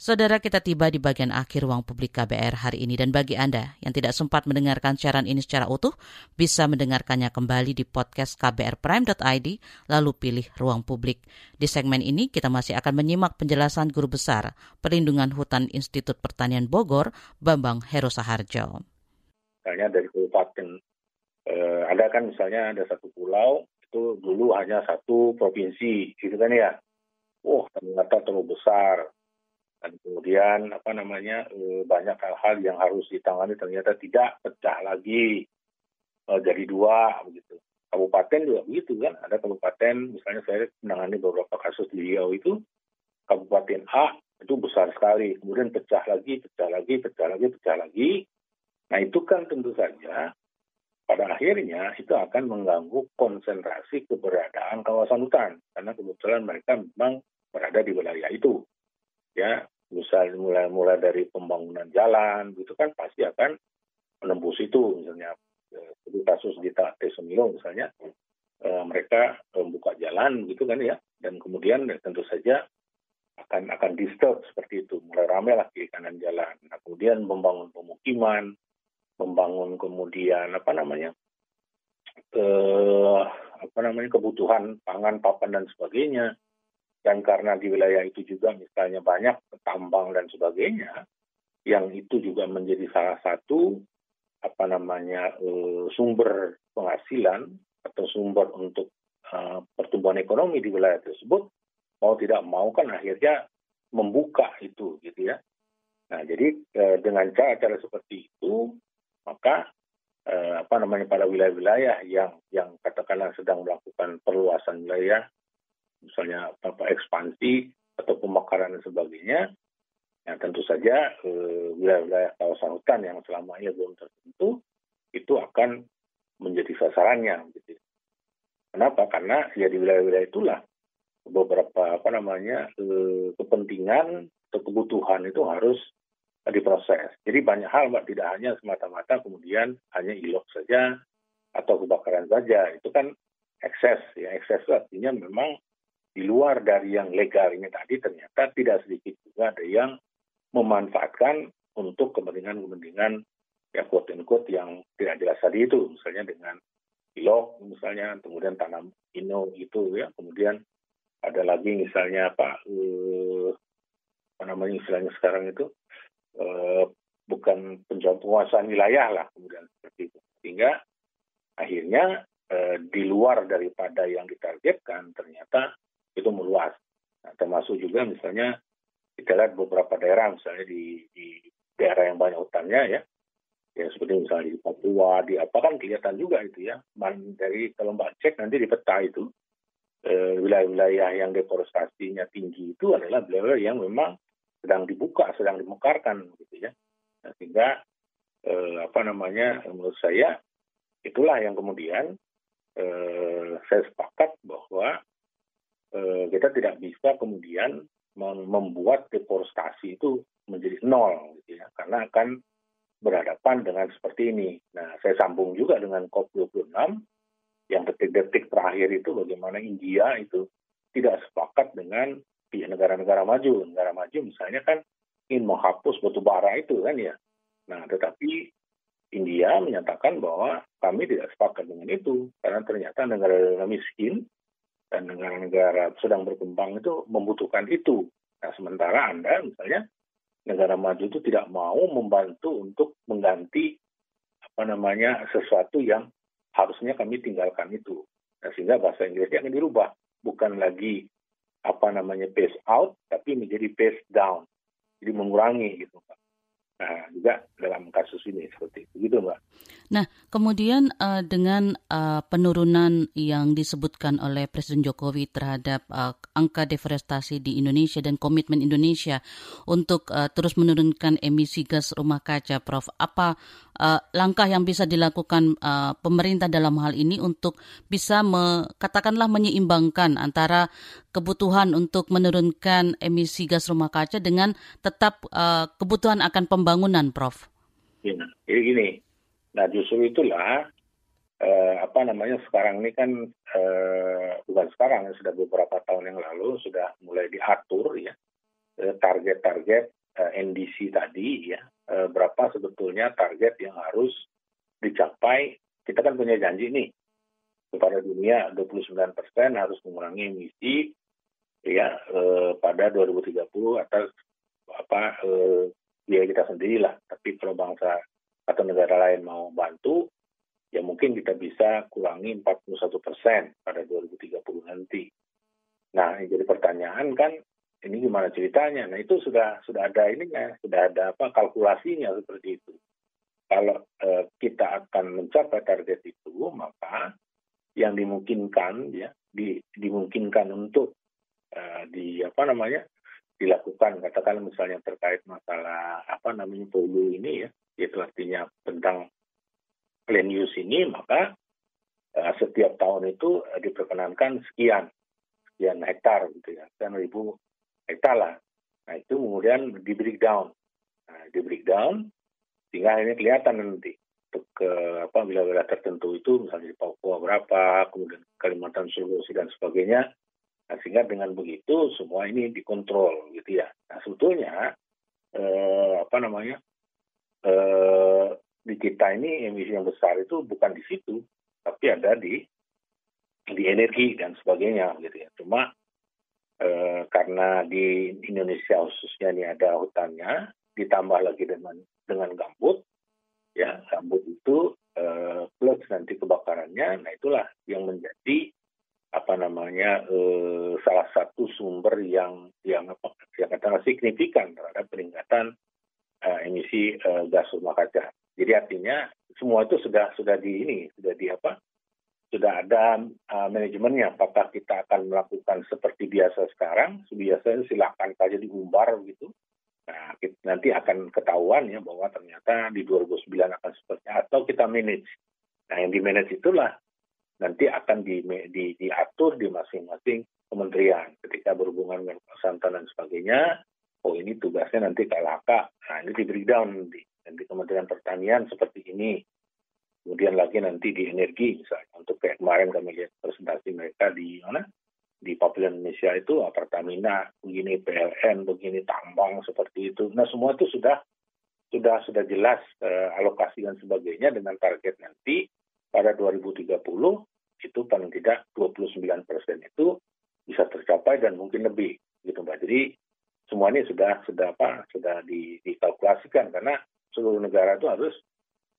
Saudara kita tiba di bagian akhir ruang publik KBR hari ini dan bagi Anda yang tidak sempat mendengarkan siaran ini secara utuh, bisa mendengarkannya kembali di podcast kbrprime.id lalu pilih ruang publik. Di segmen ini kita masih akan menyimak penjelasan guru besar Perlindungan Hutan Institut Pertanian Bogor, Bambang Heru Saharjo. Misalnya dari kabupaten, eh, ada kan misalnya ada satu pulau, itu dulu hanya satu provinsi, gitu kan ya. Oh, ternyata terlalu besar, dan kemudian apa namanya eh, banyak hal-hal yang harus ditangani ternyata tidak pecah lagi. Eh, jadi dua begitu. Kabupaten juga begitu kan? Ada kabupaten misalnya saya menangani beberapa kasus di Riau itu kabupaten A itu besar sekali. Kemudian pecah lagi pecah lagi pecah lagi pecah lagi. Nah itu kan tentu saja pada akhirnya itu akan mengganggu konsentrasi keberadaan kawasan hutan. Karena kebetulan mereka memang berada di wilayah itu ya misalnya mulai mulai dari pembangunan jalan gitu kan pasti akan menembus itu misalnya seperti kasus di Tesomilo misalnya mereka membuka jalan gitu kan ya dan kemudian tentu saja akan akan disturb seperti itu mulai ramai lah kiri kanan jalan. Nah kemudian membangun pemukiman membangun kemudian apa namanya eh, apa namanya kebutuhan pangan papan dan sebagainya dan karena di wilayah itu juga misalnya banyak tambang dan sebagainya yang itu juga menjadi salah satu apa namanya eh, sumber penghasilan atau sumber untuk uh, pertumbuhan ekonomi di wilayah tersebut mau tidak mau kan akhirnya membuka itu gitu ya. Nah jadi eh, dengan cara-cara seperti itu maka eh, apa namanya pada wilayah-wilayah yang yang katakanlah sedang melakukan perluasan wilayah misalnya ekspansi atau pemekaran dan sebagainya ya tentu saja eh, wilayah-wilayah kawasan hutan yang selama ini belum tertentu itu akan menjadi sasarannya gitu. Kenapa? Karena ya di wilayah-wilayah itulah beberapa apa namanya eh, kepentingan atau kebutuhan itu harus diproses. Jadi banyak hal mbak tidak hanya semata-mata kemudian hanya ilok saja atau kebakaran saja itu kan ekses ya ekses artinya memang di luar dari yang legal ini tadi ternyata tidak sedikit juga ada yang memanfaatkan untuk kepentingan-kepentingan ya quote unquote yang tidak jelas tadi itu. Misalnya dengan ilok misalnya kemudian tanam ino itu ya. Kemudian ada lagi misalnya apa uh, apa namanya istilahnya sekarang itu uh, bukan penguasaan wilayah lah kemudian seperti itu. Sehingga akhirnya uh, di luar daripada yang ditargetkan ternyata itu meluas. Nah, termasuk juga misalnya kita lihat beberapa daerah misalnya di, di daerah yang banyak hutannya ya. Ya seperti misalnya di Papua di apa kan kelihatan juga itu ya. Dari kalau mbak cek nanti di peta itu Eh, wilayah-wilayah yang deforestasinya tinggi itu adalah wilayah yang memang sedang dibuka, sedang dimekarkan gitu ya. Nah, sehingga eh, apa namanya menurut saya itulah yang kemudian eh, saya sepakat bahwa kita tidak bisa kemudian membuat deforestasi itu menjadi nol gitu ya karena akan berhadapan dengan seperti ini. Nah, saya sambung juga dengan COP26 yang detik-detik terakhir itu bagaimana India itu tidak sepakat dengan ya, negara-negara maju. Negara maju misalnya kan ingin menghapus batu bara itu kan ya. Nah, tetapi India menyatakan bahwa kami tidak sepakat dengan itu karena ternyata negara-negara miskin dan negara-negara sedang berkembang itu membutuhkan itu. Nah, sementara Anda misalnya negara maju itu tidak mau membantu untuk mengganti apa namanya sesuatu yang harusnya kami tinggalkan itu. Nah, sehingga bahasa Inggrisnya akan dirubah. Bukan lagi apa namanya pace out, tapi menjadi pace down. Jadi mengurangi gitu. Nah, juga dalam kasus ini seperti itu, gitu Mbak. Nah, kemudian uh, dengan uh, penurunan yang disebutkan oleh Presiden Jokowi terhadap uh, angka deforestasi di Indonesia dan komitmen Indonesia untuk uh, terus menurunkan emisi gas rumah kaca, Prof. Apa uh, langkah yang bisa dilakukan uh, pemerintah dalam hal ini untuk bisa me, katakanlah menyeimbangkan antara kebutuhan untuk menurunkan emisi gas rumah kaca dengan tetap uh, kebutuhan akan pembangunan Prof? Ya, jadi gini, nah justru itulah eh, apa namanya sekarang ini kan eh, bukan sekarang, sudah beberapa tahun yang lalu sudah mulai diatur ya target-target eh, NDC tadi ya berapa sebetulnya target yang harus dicapai. Kita kan punya janji nih kepada dunia 29 persen harus mengurangi emisi ya eh, pada 2030 atas apa eh, biaya kita sendirilah. Tapi kalau bangsa atau negara lain mau bantu, ya mungkin kita bisa kurangi 41 persen pada 2030 nanti. Nah, yang jadi pertanyaan kan, ini gimana ceritanya? Nah, itu sudah sudah ada ininya, sudah ada apa kalkulasinya seperti itu. Kalau eh, kita akan mencapai target itu, maka yang dimungkinkan ya di, dimungkinkan untuk uh, di apa namanya dilakukan katakan misalnya terkait masalah apa namanya polu ini ya itu artinya tentang land use ini maka uh, setiap tahun itu diperkenankan sekian sekian hektar gitu ya sekian ribu hektar lah nah itu kemudian di breakdown nah, di breakdown sehingga ini kelihatan nanti ke apa wilayah-wilayah tertentu itu misalnya di Papua berapa, kemudian Kalimantan Sulawesi dan sebagainya. Nah, sehingga dengan begitu semua ini dikontrol gitu ya. Nah sebetulnya eh, apa namanya eh, di kita ini emisi yang besar itu bukan di situ, tapi ada di di energi dan sebagainya gitu ya. Cuma eh, karena di Indonesia khususnya ini ada hutannya, ditambah lagi dengan dengan gambut, ya gambut itu eh, plus nanti kebakarannya, nah itulah yang menjadi apa namanya eh, salah satu sumber yang yang apa yang katakan signifikan terhadap peningkatan eh, emisi eh, gas rumah kaca. Jadi artinya semua itu sudah sudah di ini sudah di apa sudah ada uh, manajemennya. Apakah kita akan melakukan seperti biasa sekarang? Biasanya silakan saja diumbar gitu. Nah, kita, nanti akan ketahuan ya bahwa ternyata di 2009 akan seperti atau kita manage. Nah, yang di manage itulah nanti akan di, di, diatur di masing-masing kementerian ketika berhubungan dengan pesantren dan sebagainya. Oh ini tugasnya nanti KLHK. Nah ini di breakdown nanti. Dan di Kementerian Pertanian seperti ini. Kemudian lagi nanti di energi misalnya. Untuk kayak kemarin kami lihat presentasi mereka di mana? Di Papua Indonesia itu Pertamina, begini PLN, begini tambang seperti itu. Nah semua itu sudah sudah sudah jelas uh, alokasi dan sebagainya dengan target nanti pada 2030 itu paling tidak 29 persen itu bisa tercapai dan mungkin lebih gitu mbak. Jadi semua ini sudah sudah apa sudah di, dikalkulasikan karena seluruh negara itu harus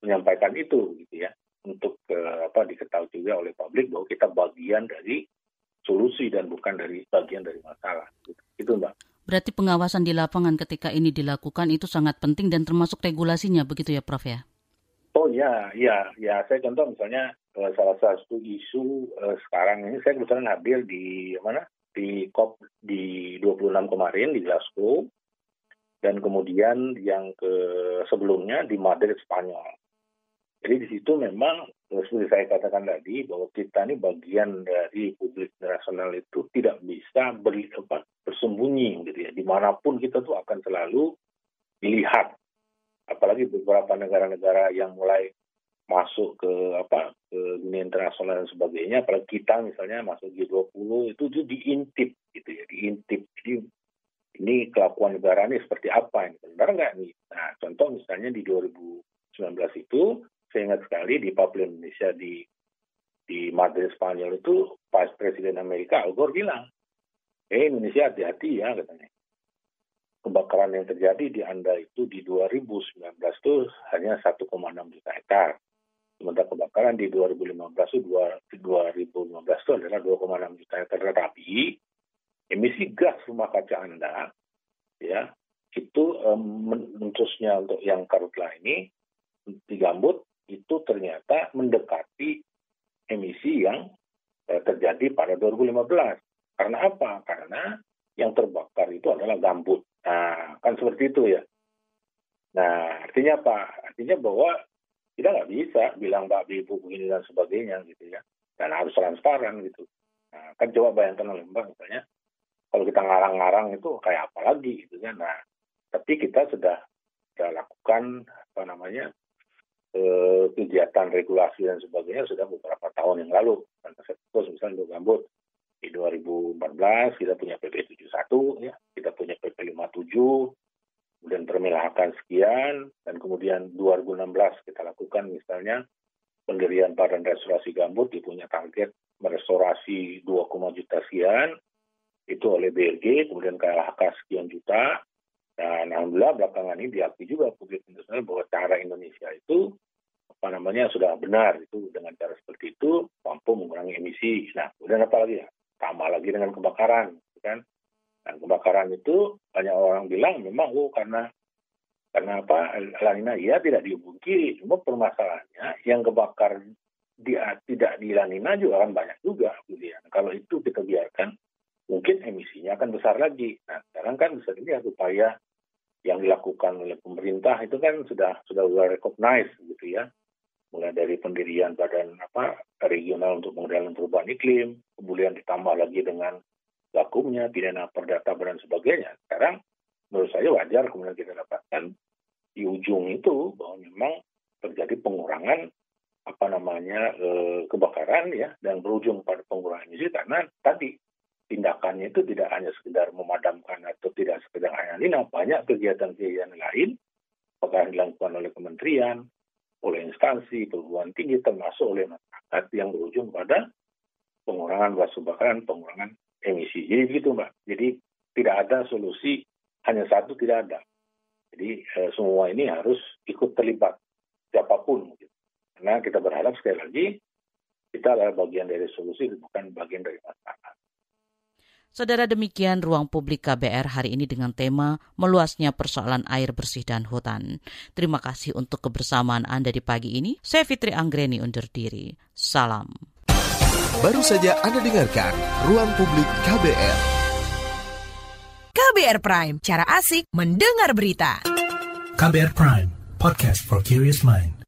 menyampaikan itu gitu ya untuk uh, apa diketahui juga oleh publik bahwa kita bagian dari solusi dan bukan dari bagian dari masalah gitu, gitu mbak. Berarti pengawasan di lapangan ketika ini dilakukan itu sangat penting dan termasuk regulasinya begitu ya Prof ya? Oh ya, ya, ya. Saya contoh misalnya uh, salah satu isu uh, sekarang ini saya kebetulan hadir di mana di COP di 26 kemarin di Glasgow dan kemudian yang ke sebelumnya di Madrid Spanyol. Jadi di situ memang seperti saya katakan tadi bahwa kita ini bagian dari publik nasional itu tidak bisa beri, apa, bersembunyi gitu ya. Di mana pun kita tuh akan selalu dilihat. Apalagi beberapa negara-negara yang mulai masuk ke apa ke dunia internasional dan sebagainya. Apalagi kita misalnya masuk G20 itu itu diintip gitu ya diintip. Jadi ini kelakuan negara ini seperti apa? Ini benar nggak nih? Nah contoh misalnya di 2019 itu saya ingat sekali di Papua Indonesia di di Madrid Spanyol itu pas Presiden Amerika Al Gore bilang eh Indonesia hati-hati ya katanya kebakaran yang terjadi di Anda itu di 2019 itu hanya 1,6 juta hektar. Sementara kebakaran di 2015 itu 2015 itu adalah 2,6 juta hektar. Tetapi emisi gas rumah kaca Anda ya itu um, untuk yang karutla ini di gambut itu ternyata mendekati emisi yang eh, terjadi pada 2015. Karena apa? Karena yang terbakar itu adalah gambut. Nah, kan seperti itu ya. Nah, artinya apa? Artinya bahwa kita nggak bisa bilang Mbak Ibu begini dan sebagainya gitu ya. Dan harus transparan gitu. Nah, kan coba bayangkan oleh Mbak misalnya, kalau kita ngarang-ngarang itu kayak apa lagi gitu kan. Nah, tapi kita sudah, sudah lakukan apa namanya eh, kegiatan regulasi dan sebagainya sudah beberapa tahun yang lalu. Terus misalnya untuk gambut. Di 2014 kita punya PP 71 ya, kita punya PP 57, kemudian permilahakan sekian, dan kemudian 2016 kita lakukan misalnya pendirian badan restorasi gambut, dia punya target merestorasi 2, juta sekian, itu oleh BLG, kemudian KLHK sekian juta, dan alhamdulillah belakangan ini diakui juga publik internasional bahwa cara Indonesia itu apa namanya sudah benar itu dengan cara seperti itu mampu mengurangi emisi. Nah, kemudian apa lagi ya? tambah lagi dengan kebakaran kan? Dan kebakaran itu banyak orang bilang memang oh karena karena apa? Lanina iya tidak dihubungi. Cuma permasalahannya yang kebakar di, tidak di lanina juga kan banyak juga kemudian. Kalau itu kita biarkan mungkin emisinya akan besar lagi. Nah sekarang kan bisa dilihat upaya yang dilakukan oleh pemerintah itu kan sudah sudah well recognized gitu ya mulai dari pendirian badan apa regional untuk mengendalikan perubahan iklim, kemudian ditambah lagi dengan lakumnya pidana perdata dan sebagainya. Sekarang menurut saya wajar kemudian kita dapatkan di ujung itu bahwa memang terjadi pengurangan apa namanya eh, kebakaran ya dan berujung pada pengurangan emisi karena tadi tindakannya itu tidak hanya sekedar memadamkan atau tidak sekedar hanya ini banyak kegiatan-kegiatan lain apakah dilakukan oleh kementerian oleh instansi perguruan tinggi termasuk oleh masyarakat yang berujung pada pengurangan gas kebakaran pengurangan emisi jadi begitu mbak jadi tidak ada solusi hanya satu tidak ada jadi eh, semua ini harus ikut terlibat siapa pun. Gitu. Karena kita berharap sekali lagi kita adalah bagian dari solusi bukan bagian dari masalah. Saudara demikian ruang publik KBR hari ini dengan tema meluasnya persoalan air bersih dan hutan. Terima kasih untuk kebersamaan Anda di pagi ini. Saya Fitri Anggreni undur diri. Salam. Baru saja Anda dengarkan Ruang Publik KBR. KBR Prime, cara asik mendengar berita. KBR Prime, podcast for curious mind.